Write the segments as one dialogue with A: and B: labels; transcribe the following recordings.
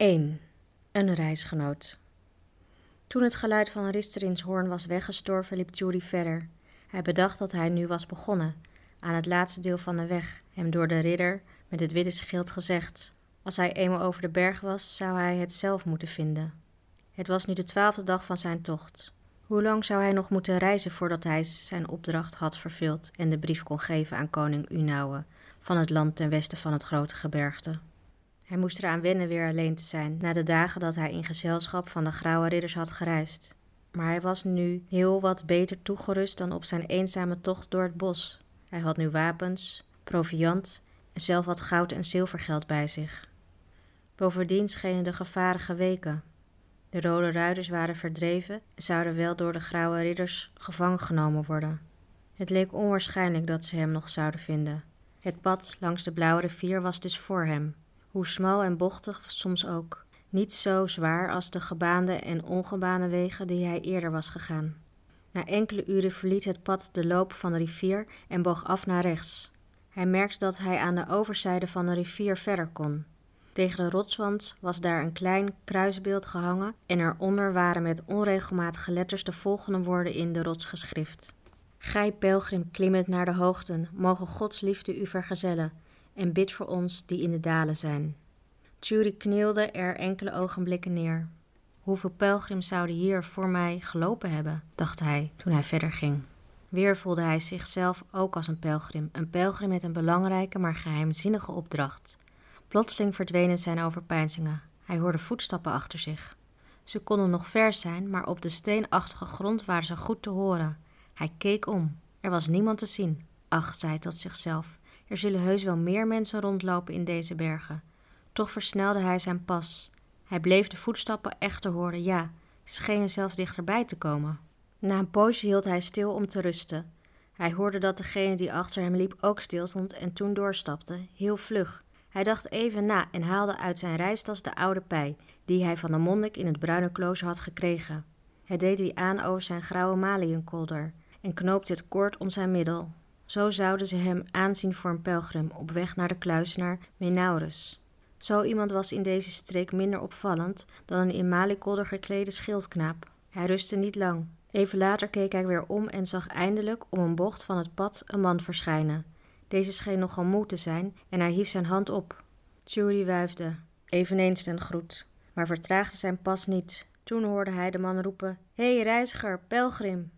A: 1. Een reisgenoot. Toen het geluid van Risterins hoorn was weggestorven, liep Jury verder. Hij bedacht dat hij nu was begonnen, aan het laatste deel van de weg, hem door de ridder met het witte schild gezegd. Als hij eenmaal over de berg was, zou hij het zelf moeten vinden. Het was nu de twaalfde dag van zijn tocht. Hoe lang zou hij nog moeten reizen voordat hij zijn opdracht had vervuld en de brief kon geven aan koning Unauwe van het land ten westen van het grote gebergte? Hij moest eraan wennen weer alleen te zijn, na de dagen dat hij in gezelschap van de grauwe ridders had gereisd. Maar hij was nu heel wat beter toegerust dan op zijn eenzame tocht door het bos. Hij had nu wapens, proviand en zelf wat goud en zilvergeld bij zich. Bovendien schenen de gevaren geweken. De rode ruiters waren verdreven en zouden wel door de grauwe ridders gevangen genomen worden. Het leek onwaarschijnlijk dat ze hem nog zouden vinden. Het pad langs de blauwe rivier was dus voor hem, hoe smal en bochtig soms ook. Niet zo zwaar als de gebaande en ongebaande wegen die hij eerder was gegaan. Na enkele uren verliet het pad de loop van de rivier en boog af naar rechts. Hij merkte dat hij aan de overzijde van de rivier verder kon. Tegen de rotswand was daar een klein kruisbeeld gehangen en eronder waren met onregelmatige letters de volgende woorden in de rots geschrift. Gij pelgrim klimmend naar de hoogten, mogen Gods liefde u vergezellen en bid voor ons die in de dalen zijn. Tjuri knielde er enkele ogenblikken neer. Hoeveel pelgrims zouden hier voor mij gelopen hebben, dacht hij toen hij verder ging. Weer voelde hij zichzelf ook als een pelgrim, een pelgrim met een belangrijke maar geheimzinnige opdracht. Plotseling verdwenen zijn overpeinzingen. Hij hoorde voetstappen achter zich. Ze konden nog ver zijn, maar op de steenachtige grond waren ze goed te horen. Hij keek om. Er was niemand te zien. Ach, zei hij tot zichzelf, er zullen heus wel meer mensen rondlopen in deze bergen. Toch versnelde hij zijn pas. Hij bleef de voetstappen echter horen, ja, ze schenen zelfs dichterbij te komen. Na een poosje hield hij stil om te rusten. Hij hoorde dat degene die achter hem liep ook stilstond en toen doorstapte, heel vlug. Hij dacht even na en haalde uit zijn reistas de oude pij, die hij van de monnik in het bruine klooster had gekregen. Hij deed die aan over zijn grauwe maliënkolder en knoopte het kort om zijn middel. Zo zouden ze hem aanzien voor een pelgrim op weg naar de kluisenaar Menaurus. Zo iemand was in deze streek minder opvallend dan een in malikolder geklede schildknaap. Hij rustte niet lang. Even later keek hij weer om en zag eindelijk om een bocht van het pad een man verschijnen. Deze scheen nogal moe te zijn en hij hief zijn hand op. Jury wuifde, eveneens ten groet, maar vertraagde zijn pas niet. Toen hoorde hij de man roepen: hey, reiziger, pelgrim!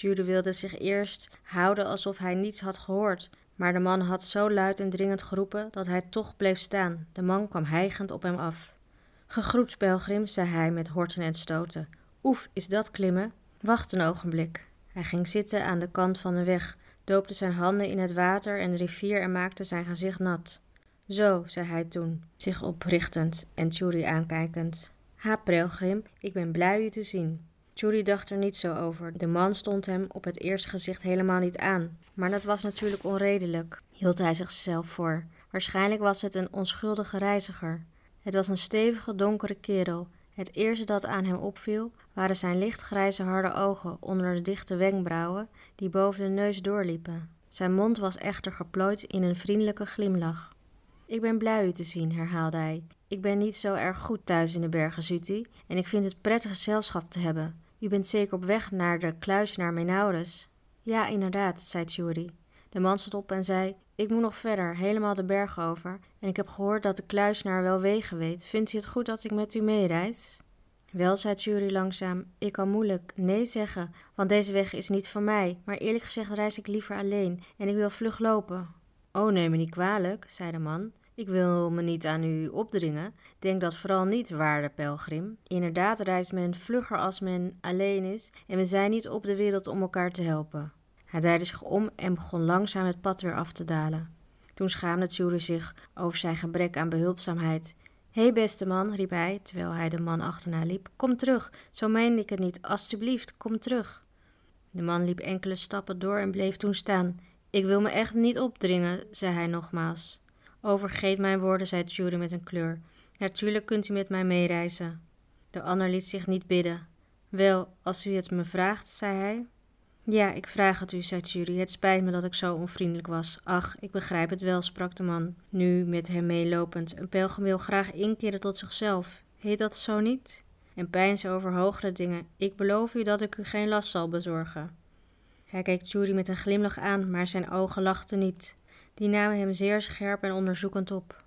A: Jude wilde zich eerst houden alsof hij niets had gehoord, maar de man had zo luid en dringend geroepen dat hij toch bleef staan. De man kwam hijgend op hem af. Gegroet, pelgrim, zei hij met horten en stoten. Oef, is dat klimmen? Wacht een ogenblik. Hij ging zitten aan de kant van de weg, doopte zijn handen in het water en de rivier en maakte zijn gezicht nat. Zo, zei hij toen, zich oprichtend en Tjuri aankijkend. Ha, pelgrim, ik ben blij u te zien. Judy dacht er niet zo over. De man stond hem op het eerste gezicht helemaal niet aan. Maar dat was natuurlijk onredelijk, hield hij zichzelf voor. Waarschijnlijk was het een onschuldige reiziger. Het was een stevige, donkere kerel. Het eerste dat aan hem opviel waren zijn lichtgrijze harde ogen onder de dichte wenkbrauwen die boven de neus doorliepen. Zijn mond was echter geplooid in een vriendelijke glimlach. Ik ben blij u te zien, herhaalde hij. Ik ben niet zo erg goed thuis in de bergen, Zuti, en ik vind het prettig gezelschap te hebben. U bent zeker op weg naar de kluisenaar Menaurus? Ja, inderdaad, zei Tjuri. De man stond op en zei: Ik moet nog verder, helemaal de berg over. En ik heb gehoord dat de kluisenaar wel wegen weet. Vindt u het goed dat ik met u meereis? Wel, zei Tjuri langzaam, ik kan moeilijk nee zeggen, want deze weg is niet van mij. Maar eerlijk gezegd reis ik liever alleen en ik wil vlug lopen. Oh, neem me niet kwalijk, zei de man. Ik wil me niet aan u opdringen. Denk dat vooral niet, waarde pelgrim. Inderdaad reist men vlugger als men alleen is en we zijn niet op de wereld om elkaar te helpen. Hij draaide zich om en begon langzaam het pad weer af te dalen. Toen schaamde Tjuri zich over zijn gebrek aan behulpzaamheid. Hé hey beste man, riep hij, terwijl hij de man achterna liep. Kom terug, zo meende ik het niet. Alsjeblieft, kom terug. De man liep enkele stappen door en bleef toen staan. Ik wil me echt niet opdringen, zei hij nogmaals. Overgeet mijn woorden, zei Judy met een kleur. Natuurlijk kunt u met mij meereizen. De ander liet zich niet bidden. Wel, als u het me vraagt, zei hij. Ja, ik vraag het u, zei Jury. Het spijt me dat ik zo onvriendelijk was. Ach, ik begrijp het wel, sprak de man, nu met hem meelopend. Een pelgrim wil graag inkeren tot zichzelf. Heet dat zo niet? En pijns over hogere dingen. Ik beloof u dat ik u geen last zal bezorgen. Hij keek Jury met een glimlach aan, maar zijn ogen lachten niet. Die namen hem zeer scherp en onderzoekend op.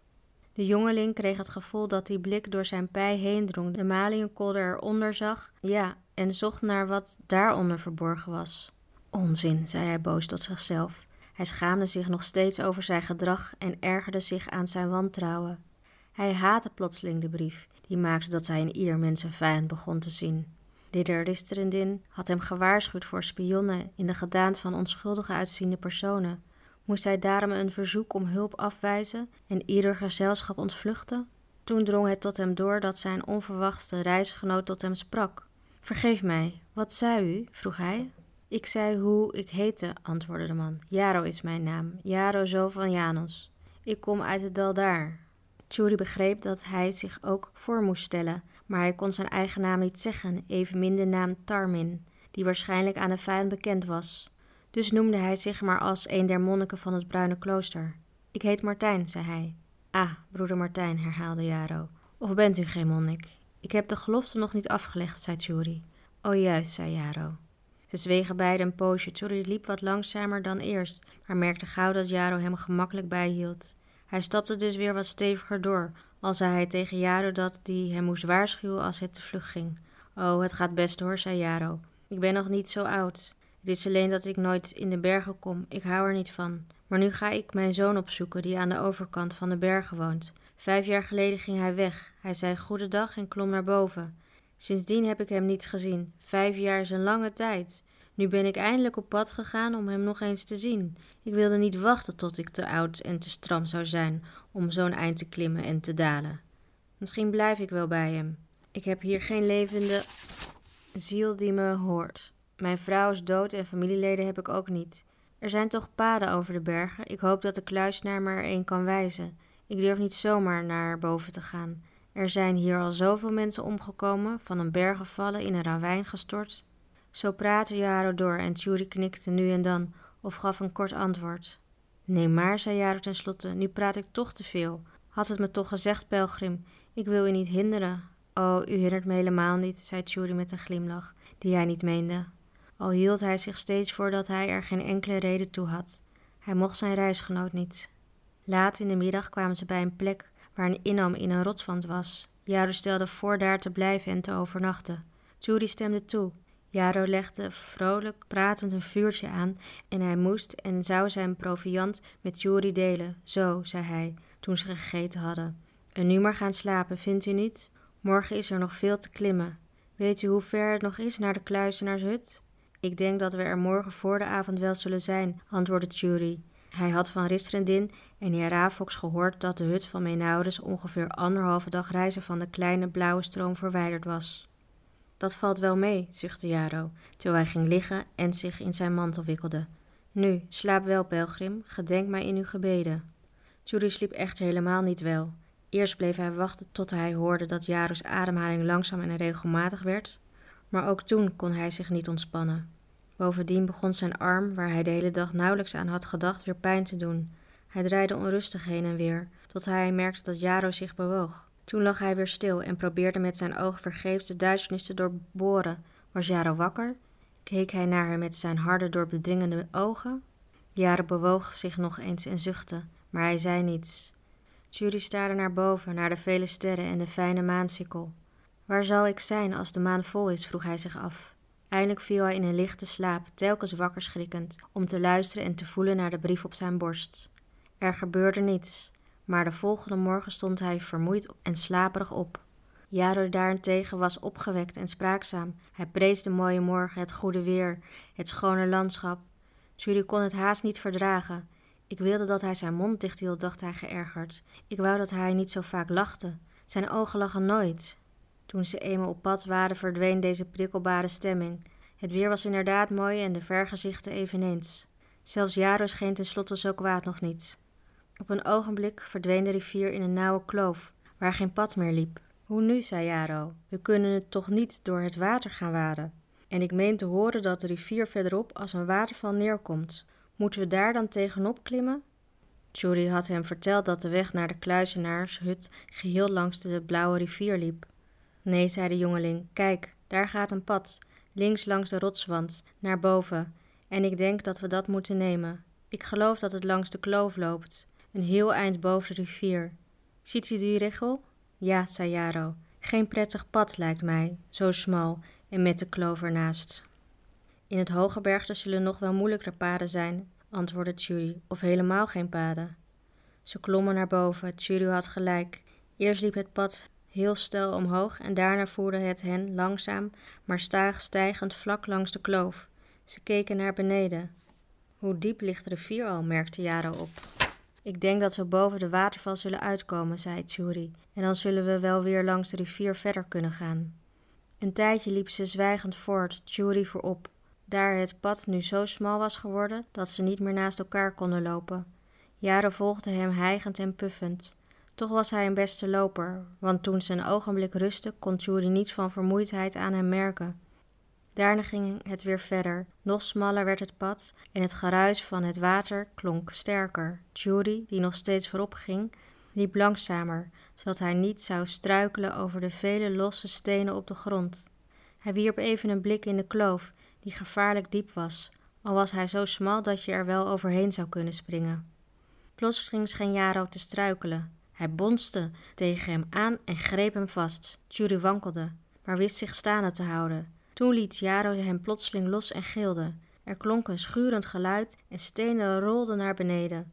A: De jongeling kreeg het gevoel dat die blik door zijn pij heen drong, de maliënkolder eronder zag, ja, en zocht naar wat daaronder verborgen was. Onzin, zei hij boos tot zichzelf. Hij schaamde zich nog steeds over zijn gedrag en ergerde zich aan zijn wantrouwen. Hij haatte plotseling de brief, die maakte dat hij in ieder mens een vijand begon te zien. Ridder Risterendin had hem gewaarschuwd voor spionnen in de gedaante van onschuldige uitziende personen. Moest hij daarom een verzoek om hulp afwijzen en ieder gezelschap ontvluchten? Toen drong het tot hem door dat zijn onverwachte reisgenoot tot hem sprak. Vergeef mij, wat zei u? vroeg hij. Ik zei hoe ik heette, antwoordde de man. Jaro is mijn naam, Jaro zo van Janos. Ik kom uit het dal daar. Tjuri begreep dat hij zich ook voor moest stellen, maar hij kon zijn eigen naam niet zeggen, evenmin de naam Tarmin, die waarschijnlijk aan de vijand bekend was. Dus noemde hij zich maar als een der monniken van het bruine klooster. Ik heet Martijn, zei hij. Ah, broeder Martijn, herhaalde Jaro. Of bent u geen monnik? Ik heb de gelofte nog niet afgelegd, zei Tjuri. O juist, zei Jaro. Ze zwegen beiden een poosje. Tjuri liep wat langzamer dan eerst, maar merkte gauw dat Jaro hem gemakkelijk bijhield. Hij stapte dus weer wat steviger door, al zei hij tegen Jaro dat die hem moest waarschuwen als het te vlug ging. Oh, het gaat best hoor, zei Jaro. Ik ben nog niet zo oud. Het is alleen dat ik nooit in de bergen kom. Ik hou er niet van. Maar nu ga ik mijn zoon opzoeken, die aan de overkant van de bergen woont. Vijf jaar geleden ging hij weg. Hij zei goedendag en klom naar boven. Sindsdien heb ik hem niet gezien. Vijf jaar is een lange tijd. Nu ben ik eindelijk op pad gegaan om hem nog eens te zien. Ik wilde niet wachten tot ik te oud en te stram zou zijn om zo'n eind te klimmen en te dalen. Misschien blijf ik wel bij hem. Ik heb hier geen levende ziel die me hoort. Mijn vrouw is dood en familieleden heb ik ook niet. Er zijn toch paden over de bergen. Ik hoop dat de kluisnaar me er een kan wijzen. Ik durf niet zomaar naar boven te gaan. Er zijn hier al zoveel mensen omgekomen, van een berg gevallen, in een ravijn gestort. Zo praatte Jaro door en Tjuri knikte nu en dan of gaf een kort antwoord. Nee, maar, zei Jaro tenslotte, nu praat ik toch te veel. Had het me toch gezegd, pelgrim, ik wil u niet hinderen. Oh, u hindert me helemaal niet, zei Tjuri met een glimlach, die hij niet meende al hield hij zich steeds voor dat hij er geen enkele reden toe had. Hij mocht zijn reisgenoot niet. Laat in de middag kwamen ze bij een plek waar een inham in een rotswand was. Jaro stelde voor daar te blijven en te overnachten. Tjuri stemde toe. Jaro legde vrolijk pratend een vuurtje aan en hij moest en zou zijn proviand met Tjuri delen. Zo, zei hij, toen ze gegeten hadden. En nu maar gaan slapen, vindt u niet? Morgen is er nog veel te klimmen. Weet u hoe ver het nog is naar de kluizenarshut? Ik denk dat we er morgen voor de avond wel zullen zijn, antwoordde Jury. Hij had van Ristrendin en heer Ravox gehoord dat de hut van Menaurus ongeveer anderhalve dag reizen van de kleine blauwe stroom verwijderd was. Dat valt wel mee, zuchtte Jaro, terwijl hij ging liggen en zich in zijn mantel wikkelde. Nu, slaap wel, pelgrim, gedenk mij in uw gebeden. Jury sliep echter helemaal niet wel. Eerst bleef hij wachten tot hij hoorde dat Jaro's ademhaling langzaam en regelmatig werd, maar ook toen kon hij zich niet ontspannen. Bovendien begon zijn arm, waar hij de hele dag nauwelijks aan had gedacht, weer pijn te doen. Hij draaide onrustig heen en weer, tot hij merkte dat Jaro zich bewoog. Toen lag hij weer stil en probeerde met zijn ogen vergeefs de duisternis te doorboren. Was Jaro wakker? Keek hij naar hem met zijn harde, doorbedringende ogen? Jaro bewoog zich nog eens en zuchtte, maar hij zei niets. Judy staarde naar boven, naar de vele sterren en de fijne maansikkel. Waar zal ik zijn als de maan vol is? vroeg hij zich af. Eindelijk viel hij in een lichte slaap, telkens wakker schrikkend, om te luisteren en te voelen naar de brief op zijn borst. Er gebeurde niets, maar de volgende morgen stond hij vermoeid en slaperig op. Jaro daarentegen was opgewekt en spraakzaam. Hij prees de mooie morgen, het goede weer, het schone landschap. Julie kon het haast niet verdragen. Ik wilde dat hij zijn mond dicht hield, dacht hij geërgerd. Ik wou dat hij niet zo vaak lachte. Zijn ogen lachen nooit. Toen ze eenmaal op pad waren, verdween deze prikkelbare stemming. Het weer was inderdaad mooi en de vergezichten eveneens. Zelfs Jaro scheen tenslotte zo kwaad nog niet. Op een ogenblik verdween de rivier in een nauwe kloof, waar geen pad meer liep. Hoe nu, zei Jaro, we kunnen het toch niet door het water gaan waden? En ik meen te horen dat de rivier verderop als een waterval neerkomt. Moeten we daar dan tegenop klimmen? Judy had hem verteld dat de weg naar de kluizenaarshut geheel langs de blauwe rivier liep. Nee, zei de jongeling, kijk, daar gaat een pad, links langs de rotswand, naar boven, en ik denk dat we dat moeten nemen. Ik geloof dat het langs de kloof loopt, een heel eind boven de rivier. Ziet u die richel? Ja, zei Jaro. Geen prettig pad lijkt mij, zo smal en met de kloof ernaast. In het hoge bergte zullen nog wel moeilijker paden zijn, antwoordde Judy, of helemaal geen paden. Ze klommen naar boven. Judy had gelijk. Eerst liep het pad heel stel omhoog en daarna voerde het hen langzaam, maar staag stijgend vlak langs de kloof. Ze keken naar beneden. Hoe diep ligt de rivier al, merkte Jaro op. Ik denk dat we boven de waterval zullen uitkomen, zei Tjuri, en dan zullen we wel weer langs de rivier verder kunnen gaan. Een tijdje liep ze zwijgend voort, Tjuri voorop, daar het pad nu zo smal was geworden dat ze niet meer naast elkaar konden lopen. Jaren volgde hem hijgend en puffend. Toch was hij een beste loper, want toen een ogenblik rustte, kon Tjuri niet van vermoeidheid aan hem merken. Daarna ging het weer verder. Nog smaller werd het pad en het geruis van het water klonk sterker. Judy, die nog steeds voorop ging, liep langzamer, zodat hij niet zou struikelen over de vele losse stenen op de grond. Hij wierp even een blik in de kloof, die gevaarlijk diep was, al was hij zo smal dat je er wel overheen zou kunnen springen. Plotseling scheen Jaro te struikelen. Hij bonste tegen hem aan en greep hem vast. Judy wankelde, maar wist zich staande te houden. Toen liet Jaro hem plotseling los en gilde. Er klonk een schurend geluid en stenen rolden naar beneden.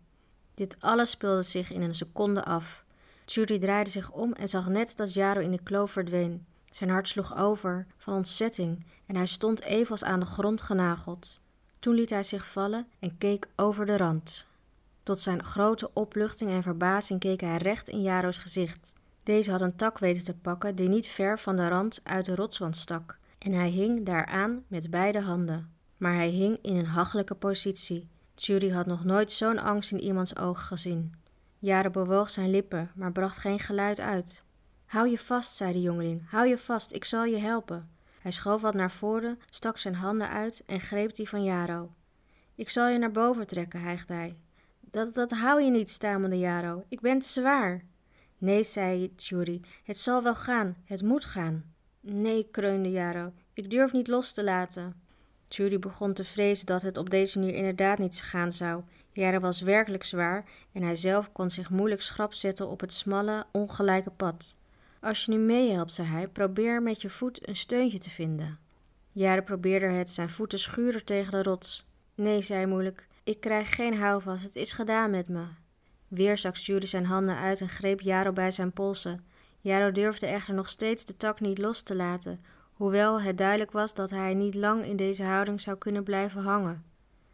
A: Dit alles speelde zich in een seconde af. Judy draaide zich om en zag net dat Jaro in de kloof verdween. Zijn hart sloeg over van ontzetting en hij stond even als aan de grond genageld. Toen liet hij zich vallen en keek over de rand. Tot zijn grote opluchting en verbazing keek hij recht in Jaro's gezicht. Deze had een tak weten te pakken die niet ver van de rand uit de rotswand stak en hij hing daaraan met beide handen. Maar hij hing in een hachelijke positie. Judy had nog nooit zo'n angst in iemands ogen gezien. Jaren bewoog zijn lippen, maar bracht geen geluid uit. Hou je vast, zei de jongeling, hou je vast, ik zal je helpen. Hij schoof wat naar voren, stak zijn handen uit en greep die van Jaro. Ik zal je naar boven trekken, hijgde hij. Dat, dat hou je niet, stamelde Jaro. Ik ben te zwaar. Nee, zei Judy, het zal wel gaan, het moet gaan. Nee, kreunde Jaro, ik durf niet los te laten. Judy begon te vrezen dat het op deze manier inderdaad niet gaan zou. Jaro was werkelijk zwaar en hij zelf kon zich moeilijk schrap zetten op het smalle, ongelijke pad. Als je nu meehelpt, zei hij, probeer met je voet een steuntje te vinden. Jare probeerde het, zijn voeten schuurden tegen de rots. Nee, zei hij moeilijk, ik krijg geen houvast, het is gedaan met me. Weer zag Judy zijn handen uit en greep Jaro bij zijn polsen. Jaro durfde echter nog steeds de tak niet los te laten, hoewel het duidelijk was dat hij niet lang in deze houding zou kunnen blijven hangen.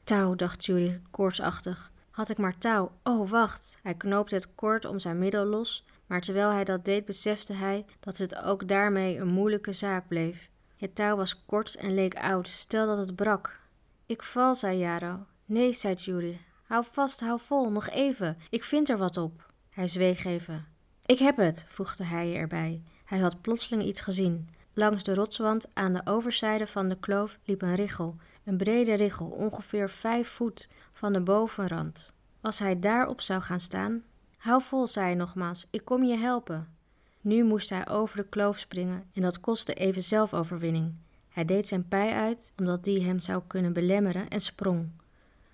A: Touw, dacht Judy koortsachtig. Had ik maar touw. Oh, wacht. Hij knoopte het koord om zijn middel los, maar terwijl hij dat deed, besefte hij dat het ook daarmee een moeilijke zaak bleef. Het touw was kort en leek oud. Stel dat het brak. Ik val, zei Jaro. Nee, zei Judy. Hou vast, hou vol, nog even. Ik vind er wat op. Hij zweeg even. Ik heb het, voegde hij erbij. Hij had plotseling iets gezien. Langs de rotswand aan de overzijde van de kloof liep een richel, een brede richel, ongeveer vijf voet van de bovenrand. Als hij daarop zou gaan staan. Hou vol, zei hij nogmaals, ik kom je helpen. Nu moest hij over de kloof springen en dat kostte even zelfoverwinning. Hij deed zijn pij uit, omdat die hem zou kunnen belemmeren, en sprong.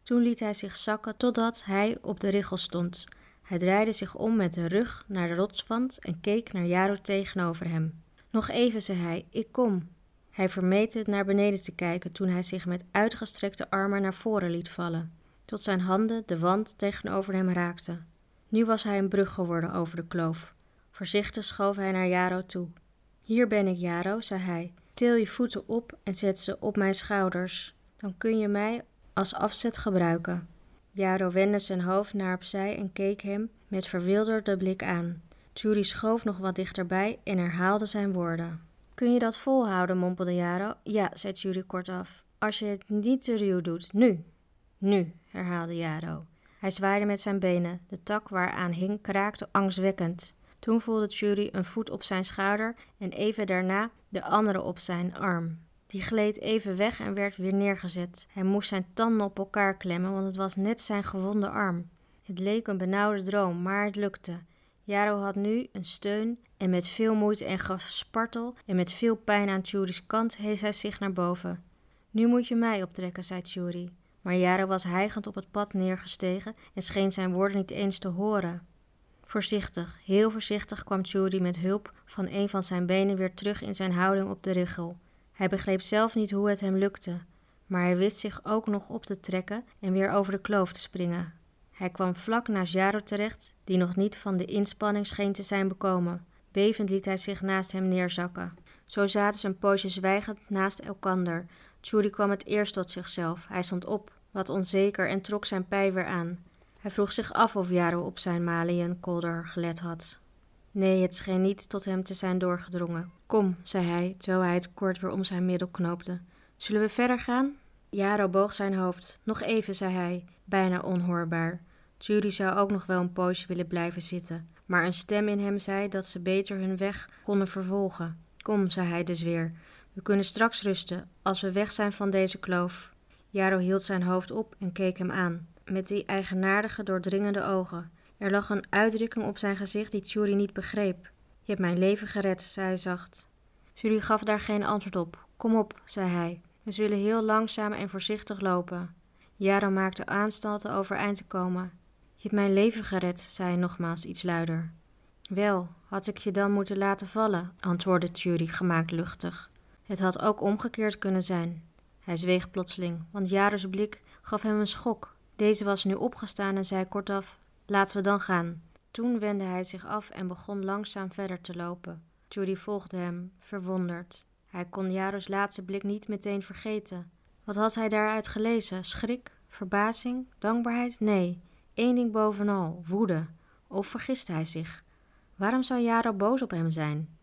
A: Toen liet hij zich zakken totdat hij op de richel stond. Hij draaide zich om met de rug naar de rotswand en keek naar Jaro tegenover hem. Nog even, zei hij, ik kom. Hij vermeed het naar beneden te kijken toen hij zich met uitgestrekte armen naar voren liet vallen, tot zijn handen de wand tegenover hem raakten. Nu was hij een brug geworden over de kloof. Voorzichtig schoof hij naar Jaro toe. Hier ben ik, Jaro, zei hij. Til je voeten op en zet ze op mijn schouders. Dan kun je mij als afzet gebruiken. Jaro wendde zijn hoofd naar opzij en keek hem met verwilderde blik aan. Judy schoof nog wat dichterbij en herhaalde zijn woorden. Kun je dat volhouden, mompelde Jaro. Ja, zei Judy kortaf. Als je het niet te ruw doet, nu. Nu, herhaalde Jaro. Hij zwaaide met zijn benen. De tak waaraan hing kraakte angstwekkend. Toen voelde Judy een voet op zijn schouder en even daarna de andere op zijn arm. Die gleed even weg en werd weer neergezet. Hij moest zijn tanden op elkaar klemmen, want het was net zijn gewonde arm. Het leek een benauwde droom, maar het lukte. Jaro had nu een steun en met veel moeite en gespartel en met veel pijn aan Tjuri's kant hees hij zich naar boven. Nu moet je mij optrekken, zei Tjuri. Maar Jaro was hijgend op het pad neergestegen en scheen zijn woorden niet eens te horen. Voorzichtig, heel voorzichtig kwam Tjuri met hulp van een van zijn benen weer terug in zijn houding op de richel. Hij begreep zelf niet hoe het hem lukte, maar hij wist zich ook nog op te trekken en weer over de kloof te springen. Hij kwam vlak naast Jaro terecht, die nog niet van de inspanning scheen te zijn bekomen. Bevend liet hij zich naast hem neerzakken. Zo zaten ze een poosje zwijgend naast elkander. Tjuri kwam het eerst tot zichzelf. Hij stond op, wat onzeker, en trok zijn pij weer aan. Hij vroeg zich af of Jaro op zijn maliënkolder gelet had. Nee, het scheen niet tot hem te zijn doorgedrongen. Kom, zei hij, terwijl hij het kort weer om zijn middel knoopte. Zullen we verder gaan? Jaro boog zijn hoofd. Nog even, zei hij, bijna onhoorbaar. Judy zou ook nog wel een poosje willen blijven zitten, maar een stem in hem zei dat ze beter hun weg konden vervolgen. Kom, zei hij dus weer, we kunnen straks rusten als we weg zijn van deze kloof. Jaro hield zijn hoofd op en keek hem aan, met die eigenaardige, doordringende ogen. Er lag een uitdrukking op zijn gezicht die Tjuri niet begreep. Je hebt mijn leven gered, zei hij zacht. Judy gaf daar geen antwoord op. Kom op, zei hij. We zullen heel langzaam en voorzichtig lopen. Jaro maakte aanstalten overeind te komen. Je hebt mijn leven gered, zei hij nogmaals iets luider. Wel, had ik je dan moeten laten vallen, antwoordde Tjuri gemaakt luchtig. Het had ook omgekeerd kunnen zijn. Hij zweeg plotseling, want Jaro's blik gaf hem een schok. Deze was nu opgestaan en zei kortaf: Laten we dan gaan. Toen wendde hij zich af en begon langzaam verder te lopen. Judy volgde hem, verwonderd. Hij kon Jaro's laatste blik niet meteen vergeten. Wat had hij daaruit gelezen? Schrik? Verbazing? Dankbaarheid? Nee, één ding bovenal: woede. Of vergiste hij zich? Waarom zou Jaro boos op hem zijn?